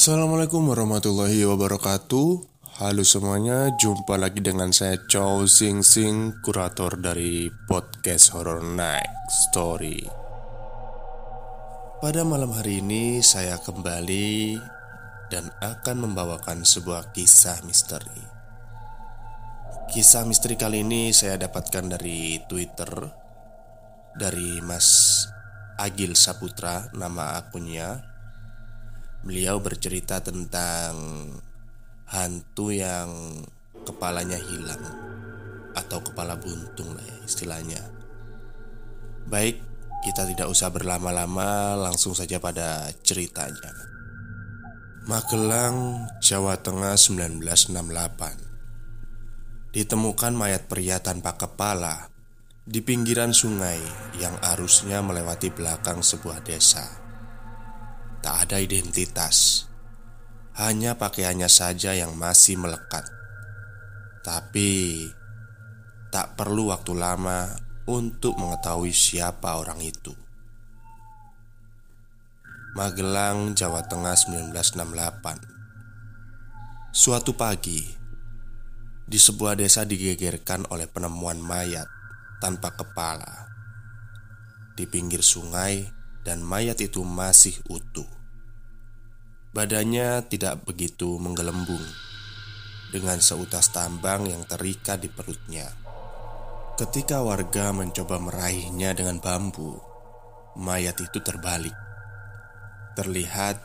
Assalamualaikum warahmatullahi wabarakatuh. Halo semuanya, jumpa lagi dengan saya Chow Sing Sing, kurator dari podcast Horror Night Story. Pada malam hari ini saya kembali dan akan membawakan sebuah kisah misteri. Kisah misteri kali ini saya dapatkan dari Twitter Dari Mas Agil Saputra, nama akunnya Beliau bercerita tentang hantu yang kepalanya hilang atau kepala buntung lah ya istilahnya. Baik, kita tidak usah berlama-lama, langsung saja pada ceritanya. Magelang, Jawa Tengah 1968. Ditemukan mayat pria tanpa kepala di pinggiran sungai yang arusnya melewati belakang sebuah desa. Tak ada identitas. Hanya pakaiannya saja yang masih melekat. Tapi Tak perlu waktu lama Untuk mengetahui siapa orang itu. Magelang, Jawa Tengah 1968 Suatu pagi Di sebuah desa digegerkan oleh penemuan mayat Tanpa kepala. Di pinggir sungai dan mayat itu masih utuh. Badannya tidak begitu menggelembung dengan seutas tambang yang terikat di perutnya. Ketika warga mencoba meraihnya dengan bambu, mayat itu terbalik. Terlihat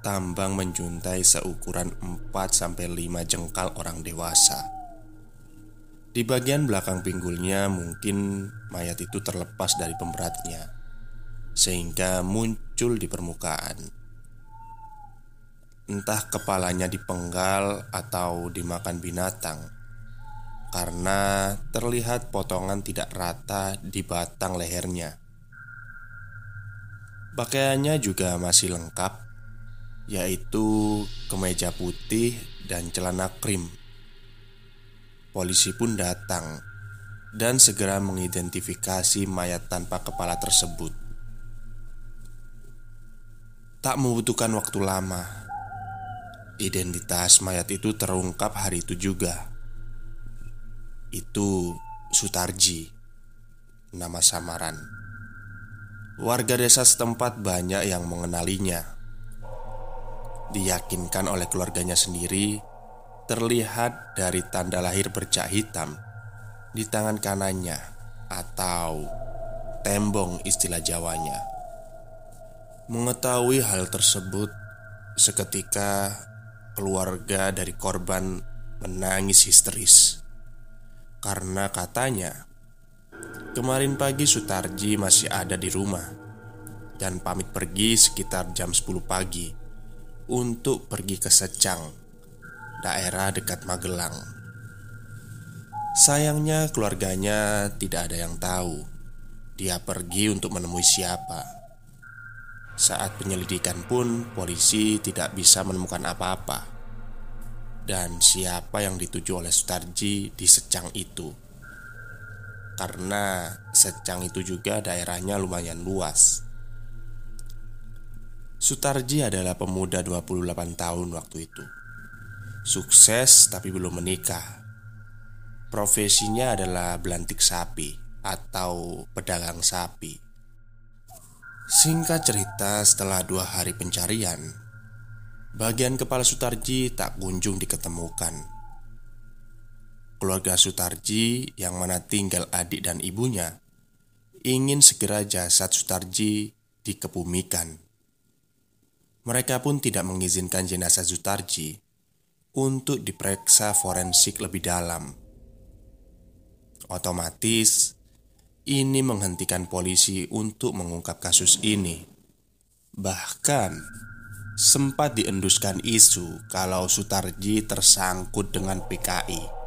tambang menjuntai seukuran 4-5 jengkal orang dewasa. Di bagian belakang pinggulnya mungkin mayat itu terlepas dari pemberatnya sehingga muncul di permukaan. Entah kepalanya dipenggal atau dimakan binatang, karena terlihat potongan tidak rata di batang lehernya. Pakaiannya juga masih lengkap, yaitu kemeja putih dan celana krim. Polisi pun datang dan segera mengidentifikasi mayat tanpa kepala tersebut. Tak membutuhkan waktu lama. Identitas mayat itu terungkap hari itu juga. Itu Sutarji Nama samaran. Warga desa setempat banyak yang mengenalinya. Diyakinkan oleh keluarganya sendiri Terlihat dari tanda lahir bercak hitam Di tangan kanannya Atau tembong istilah Jawanya Mengetahui hal tersebut, seketika keluarga dari korban menangis histeris karena katanya kemarin pagi Sutarji masih ada di rumah dan pamit pergi sekitar jam 10 pagi untuk pergi ke Secang, daerah dekat Magelang. Sayangnya keluarganya tidak ada yang tahu dia pergi untuk menemui siapa. Saat penyelidikan pun, polisi tidak bisa menemukan apa-apa. Dan siapa yang dituju oleh Sutarji di Secang itu? Karena Secang itu juga daerahnya lumayan luas. Sutarji adalah pemuda 28 tahun waktu itu. Sukses tapi belum menikah. Profesinya adalah belantik sapi atau pedagang sapi. Singkat cerita, setelah dua hari pencarian, bagian kepala Sutarji tak kunjung diketemukan. Keluarga Sutarji, yang mana tinggal adik dan ibunya, ingin segera jasad Sutarji dikebumikan. Mereka pun tidak mengizinkan jenazah Sutarji untuk diperiksa forensik lebih dalam. Otomatis, ini menghentikan polisi untuk mengungkap kasus ini. Bahkan sempat dienduskan isu kalau Sutarji tersangkut dengan PKI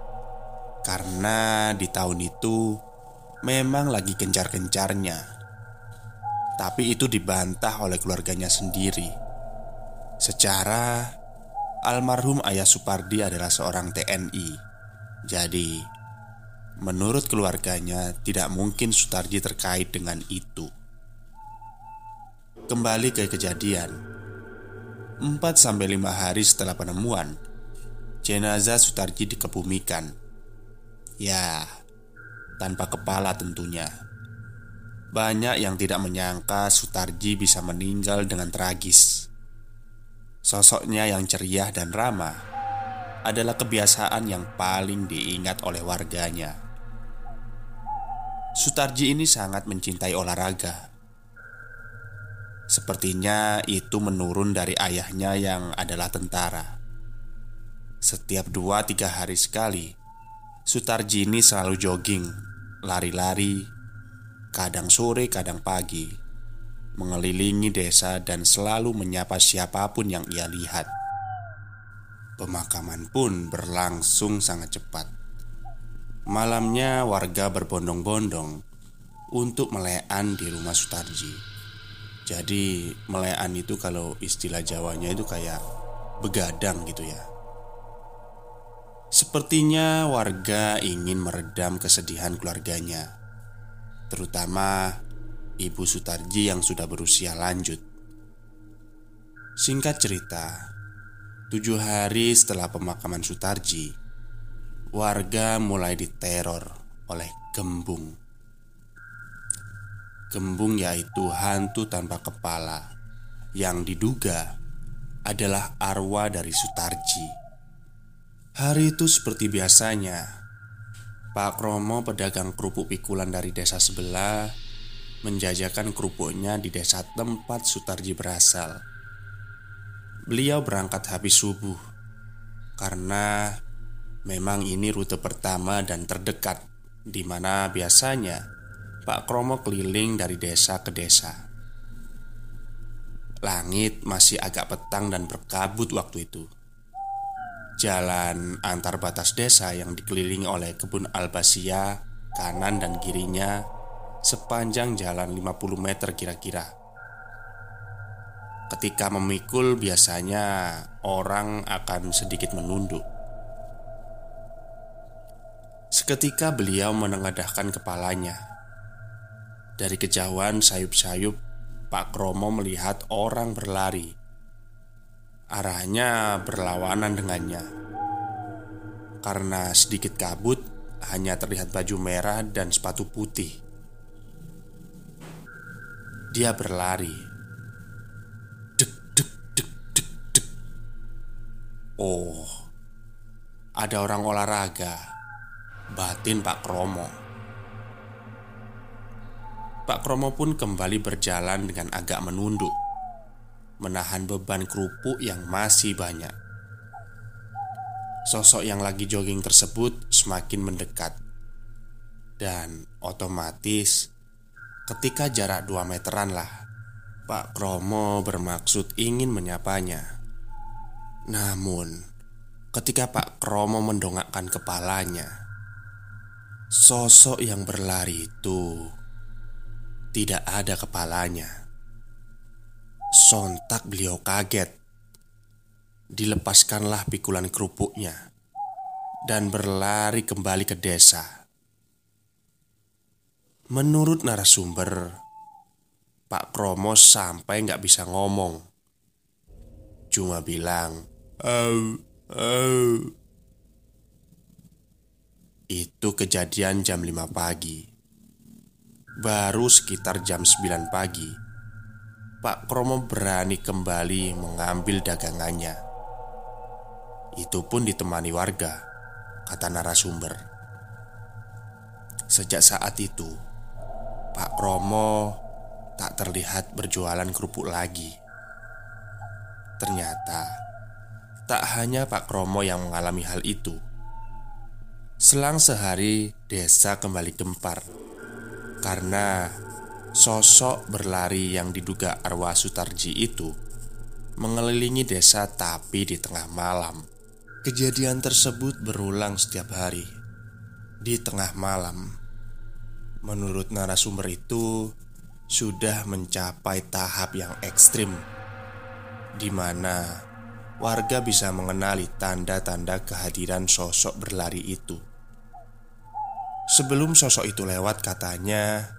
karena di tahun itu memang lagi gencar-gencarnya. Tapi itu dibantah oleh keluarganya sendiri. Secara almarhum ayah Supardi adalah seorang TNI. Jadi, Menurut keluarganya, tidak mungkin Sutarji terkait dengan itu. Kembali ke kejadian, 4-5 hari setelah penemuan Jenazah Sutarji dikebumikan. Ya, tanpa kepala tentunya. Banyak yang tidak menyangka Sutarji bisa meninggal dengan tragis. Sosoknya yang ceria dan ramah adalah kebiasaan yang paling diingat oleh warganya. Sutarji ini sangat mencintai olahraga. Sepertinya itu menurun dari ayahnya yang adalah tentara. Setiap dua tiga hari sekali, Sutarji ini selalu jogging, lari-lari, kadang sore, kadang pagi, mengelilingi desa dan selalu menyapa siapa pun yang ia lihat. Pemakaman pun berlangsung sangat cepat. Malamnya, warga berbondong-bondong untuk melean di rumah Sutarji. Jadi, melean itu kalau istilah Jawanya itu kayak begadang gitu ya. Sepertinya warga ingin meredam kesedihan keluarganya, terutama ibu Sutarji yang sudah berusia lanjut. Singkat cerita, tujuh hari setelah pemakaman Sutarji, warga mulai diteror oleh gembung. Gembung yaitu hantu tanpa kepala yang diduga adalah arwah dari Sutarji. Hari itu seperti biasanya Pak Kromo pedagang kerupuk pikulan dari desa sebelah Menjajakan kerupuknya di desa tempat Sutarji berasal Beliau berangkat habis subuh. Karena memang ini rute pertama dan terdekat di mana biasanya Pak Kromo keliling dari desa ke desa. Langit masih agak petang dan berkabut waktu itu. Jalan antar batas desa yang dikelilingi oleh kebun albasia kanan dan kirinya sepanjang jalan 50 meter kira-kira. Ketika memikul biasanya orang akan sedikit menunduk. Seketika beliau menengadahkan kepalanya. Dari kejauhan sayup-sayup Pak Kromo melihat orang berlari Arahnya berlawanan dengannya Karena sedikit kabut Hanya terlihat baju merah dan sepatu putih Dia berlari Oh Ada orang olahraga Batin Pak Kromo Pak Kromo pun kembali berjalan dengan agak menunduk menahan beban kerupuk yang masih banyak. Sosok yang lagi jogging tersebut semakin mendekat, dan otomatis ketika jarak dua meteran lah, Pak Kromo bermaksud ingin menyapanya. Namun, ketika Pak Kromo mendongakkan kepalanya, sosok yang berlari itu tidak ada kepalanya. Sontak beliau kaget. Dilepaskanlah pikulan kerupuknya Dan berlari kembali ke desa. Menurut narasumber Pak Kromo sampai nggak bisa ngomong. Cuma bilang Au, au Itu kejadian jam 5 pagi Baru sekitar jam 9 pagi Pak Kromo berani kembali mengambil dagangannya. Itu pun ditemani warga, kata narasumber. Sejak saat itu, Pak Kromo tak terlihat berjualan kerupuk lagi. Ternyata, tak hanya Pak Kromo yang mengalami hal itu. Selang sehari, desa kembali gempar karena Sosok berlari yang diduga arwah Sutarji itu mengelilingi desa tapi di tengah malam. Kejadian tersebut berulang setiap hari di tengah malam. Menurut narasumber itu, sudah mencapai tahap yang ekstrim, di mana warga bisa mengenali tanda-tanda kehadiran sosok berlari itu. Sebelum sosok itu lewat, katanya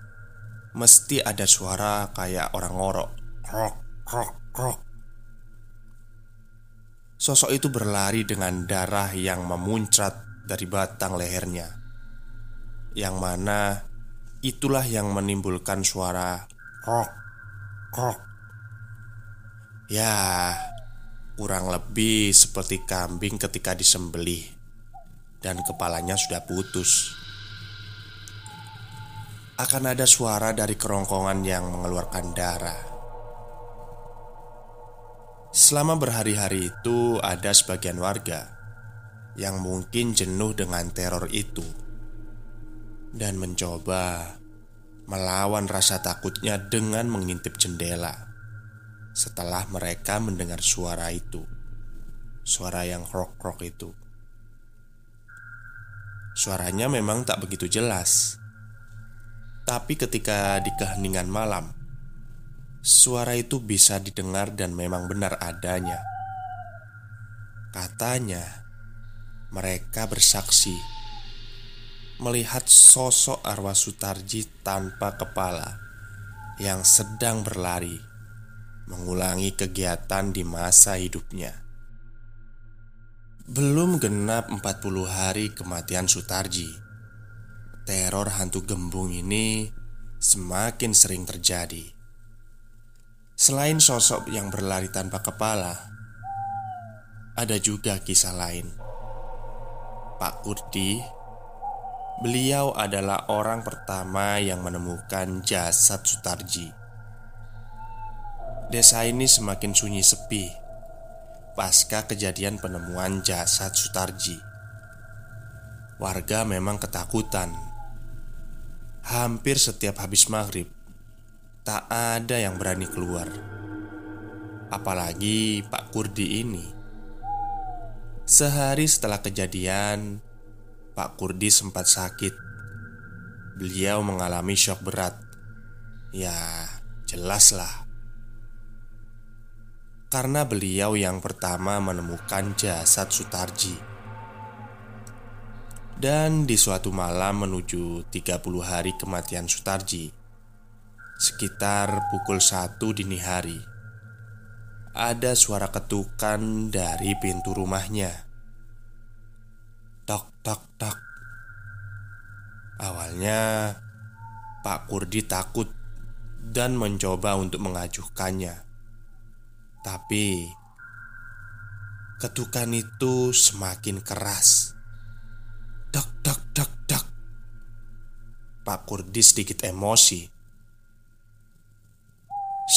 Mesti ada suara kayak orang ngorok. Krok, krok, krok. Sosok itu berlari dengan darah yang memuncrat dari batang lehernya Yang mana itulah yang menimbulkan suara krok, krok. Ya, kurang lebih seperti kambing ketika disembelih Dan kepalanya sudah putus Akan ada suara dari kerongkongan yang mengeluarkan darah Selama berhari-hari itu, ada sebagian warga yang mungkin jenuh dengan teror itu dan mencoba melawan rasa takutnya dengan mengintip jendela. Setelah mereka mendengar suara itu, suara yang krok-krok itu, suaranya memang tak begitu jelas, tapi ketika di keheningan malam Suara itu bisa didengar dan memang benar adanya. Katanya, mereka bersaksi melihat sosok arwah Sutarji tanpa kepala yang sedang berlari, mengulangi kegiatan di masa hidupnya. Belum genap 40 hari kematian Sutarji, teror hantu gembung ini semakin sering terjadi. Selain sosok yang berlari tanpa kepala, ada juga kisah lain. Pak Kurdi, beliau adalah orang pertama yang menemukan jasad Sutarji. Desa ini semakin sunyi sepi pasca kejadian penemuan jasad Sutarji. Warga memang ketakutan. Hampir setiap habis maghrib, Tak ada yang berani keluar. Apalagi Pak Kurdi ini. Sehari setelah kejadian Pak Kurdi sempat sakit. Beliau mengalami shock berat. Ya jelaslah Karena beliau yang pertama menemukan jasad Sutarji. Dan di suatu malam menuju 30 hari kematian Sutarji Sekitar pukul satu dini hari Ada suara ketukan dari pintu rumahnya. Tok tok tok. Awalnya Pak Kurdi takut dan mencoba untuk mengajukannya Tapi Ketukan itu semakin keras. Dok dok dok dok. Pak Kurdi sedikit emosi.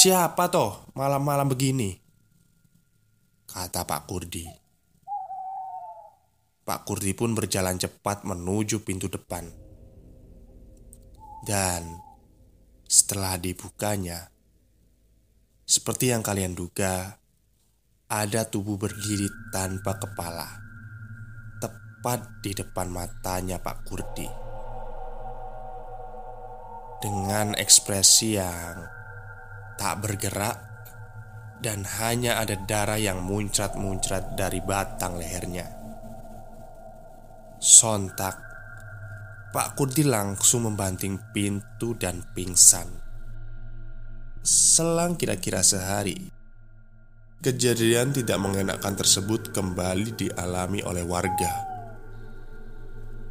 Siapa toh malam-malam begini? Kata Pak Kurdi. Pak Kurdi pun berjalan cepat menuju pintu depan. Dan setelah dibukanya Seperti yang kalian duga Ada tubuh berdiri tanpa kepala Tepat di depan matanya Pak Kurdi Dengan ekspresi yang tak bergerak, dan hanya ada darah yang muncrat-muncrat dari batang lehernya. Sontak, Pak Kurdi langsung membanting pintu dan pingsan. Selang kira-kira sehari, kejadian tidak mengenakan tersebut kembali dialami oleh warga.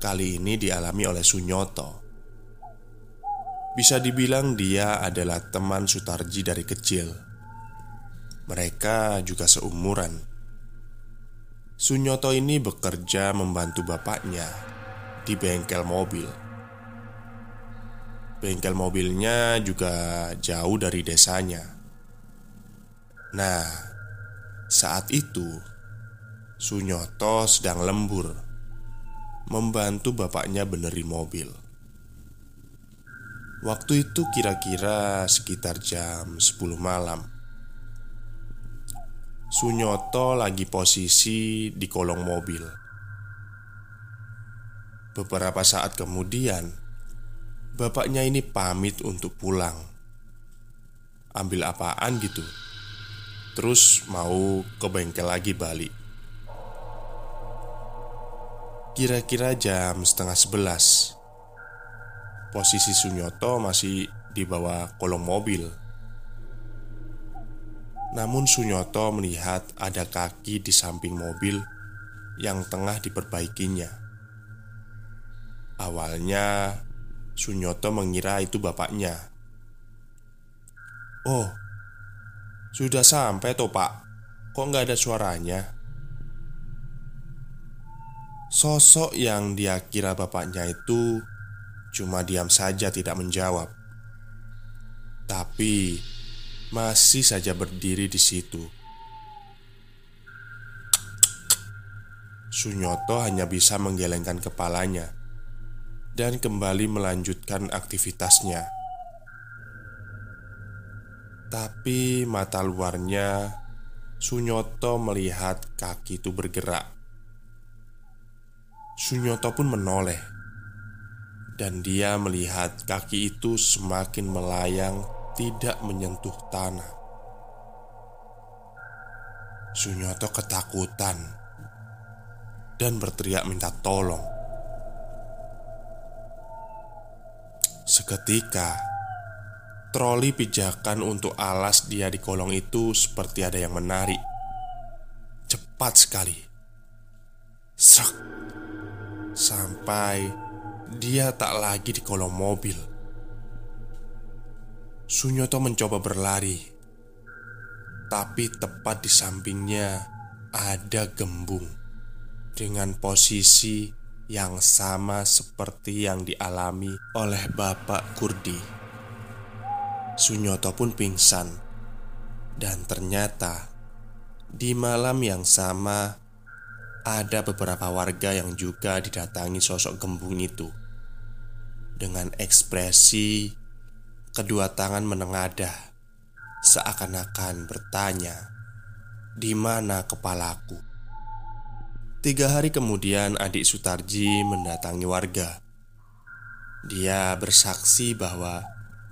Kali ini dialami oleh Sunyoto bisa dibilang dia adalah teman Sutarji dari kecil. Mereka juga seumuran. Sunyoto ini bekerja membantu bapaknya di bengkel mobil. Bengkel mobilnya juga jauh dari desanya. Nah, saat itu Sunyoto sedang lembur membantu bapaknya beneri mobil. Waktu itu kira-kira sekitar jam 10 malam Sunyoto lagi posisi di kolong mobil Beberapa saat kemudian Bapaknya ini pamit untuk pulang Ambil apaan gitu Terus mau ke bengkel lagi balik Kira-kira jam setengah sebelas Posisi Sunyoto masih di bawah kolong mobil. Namun Sunyoto melihat ada kaki di samping mobil yang tengah diperbaikinya. Awalnya Sunyoto mengira itu bapaknya. Oh, sudah sampai toh pak Kok nggak ada suaranya? Sosok yang dia kira bapaknya itu Cuma diam saja tidak menjawab Tapi Masih saja berdiri di situ Sunyoto hanya bisa menggelengkan kepalanya Dan kembali melanjutkan aktivitasnya Tapi mata luarnya Sunyoto melihat kaki itu bergerak Sunyoto pun menoleh dan dia melihat kaki itu semakin melayang, tidak menyentuh tanah. Sunyoto ketakutan dan berteriak minta tolong. Seketika, troli pijakan untuk alas dia di kolong itu seperti ada yang menarik. Cepat sekali. Sek. Sampai dia tak lagi di kolong mobil. Sunyoto mencoba berlari, tapi tepat di sampingnya ada gembung dengan posisi yang sama seperti yang dialami oleh Bapak Kurdi. Sunyoto pun pingsan, dan ternyata di malam yang sama ada beberapa warga yang juga didatangi sosok gembung itu dengan ekspresi kedua tangan menengadah, seakan-akan bertanya, "Di mana kepalaku?" Tiga hari kemudian, adik Sutarji mendatangi warga. Dia bersaksi bahwa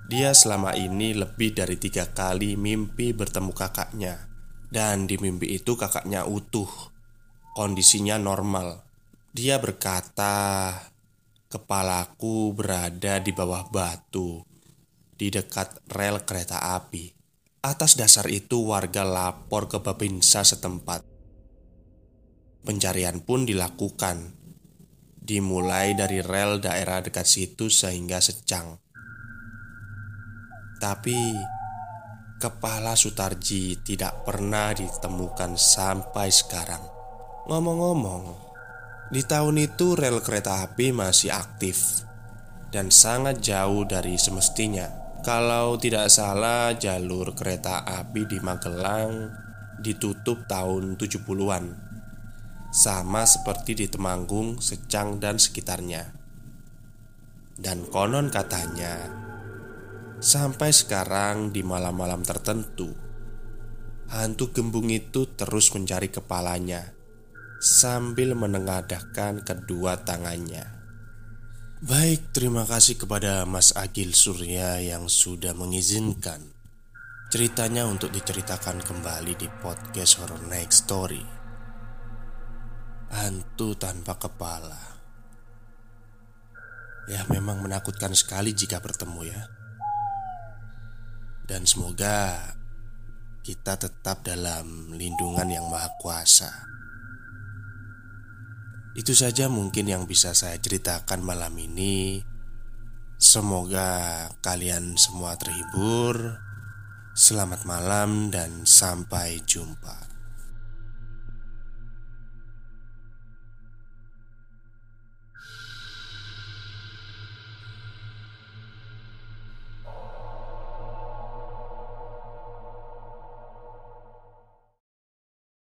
dia selama ini lebih dari tiga kali mimpi bertemu kakaknya, dan di mimpi itu kakaknya utuh kondisinya normal. Dia berkata, "Kepalaku berada di bawah batu di dekat rel kereta api." Atas dasar itu, warga lapor ke Babinsa setempat. Pencarian pun dilakukan, dimulai dari rel daerah dekat situ sehingga secang. Tapi kepala Sutarji tidak pernah ditemukan sampai sekarang. Ngomong-ngomong, di tahun itu rel kereta api masih aktif dan sangat jauh dari semestinya. Kalau tidak salah, jalur kereta api di Magelang ditutup tahun 70-an. Sama seperti di Temanggung, Secang dan sekitarnya. Dan konon katanya, sampai sekarang di malam-malam tertentu, hantu gembung itu terus mencari kepalanya sambil menengadahkan kedua tangannya. Baik, terima kasih kepada Mas Agil Surya yang sudah mengizinkan ceritanya untuk diceritakan kembali di podcast Horror Night Story. Hantu tanpa kepala. Ya, memang menakutkan sekali jika bertemu ya. Dan semoga kita tetap dalam lindungan yang maha kuasa. Itu saja mungkin yang bisa saya ceritakan malam ini. Semoga kalian semua terhibur. Selamat malam dan sampai jumpa.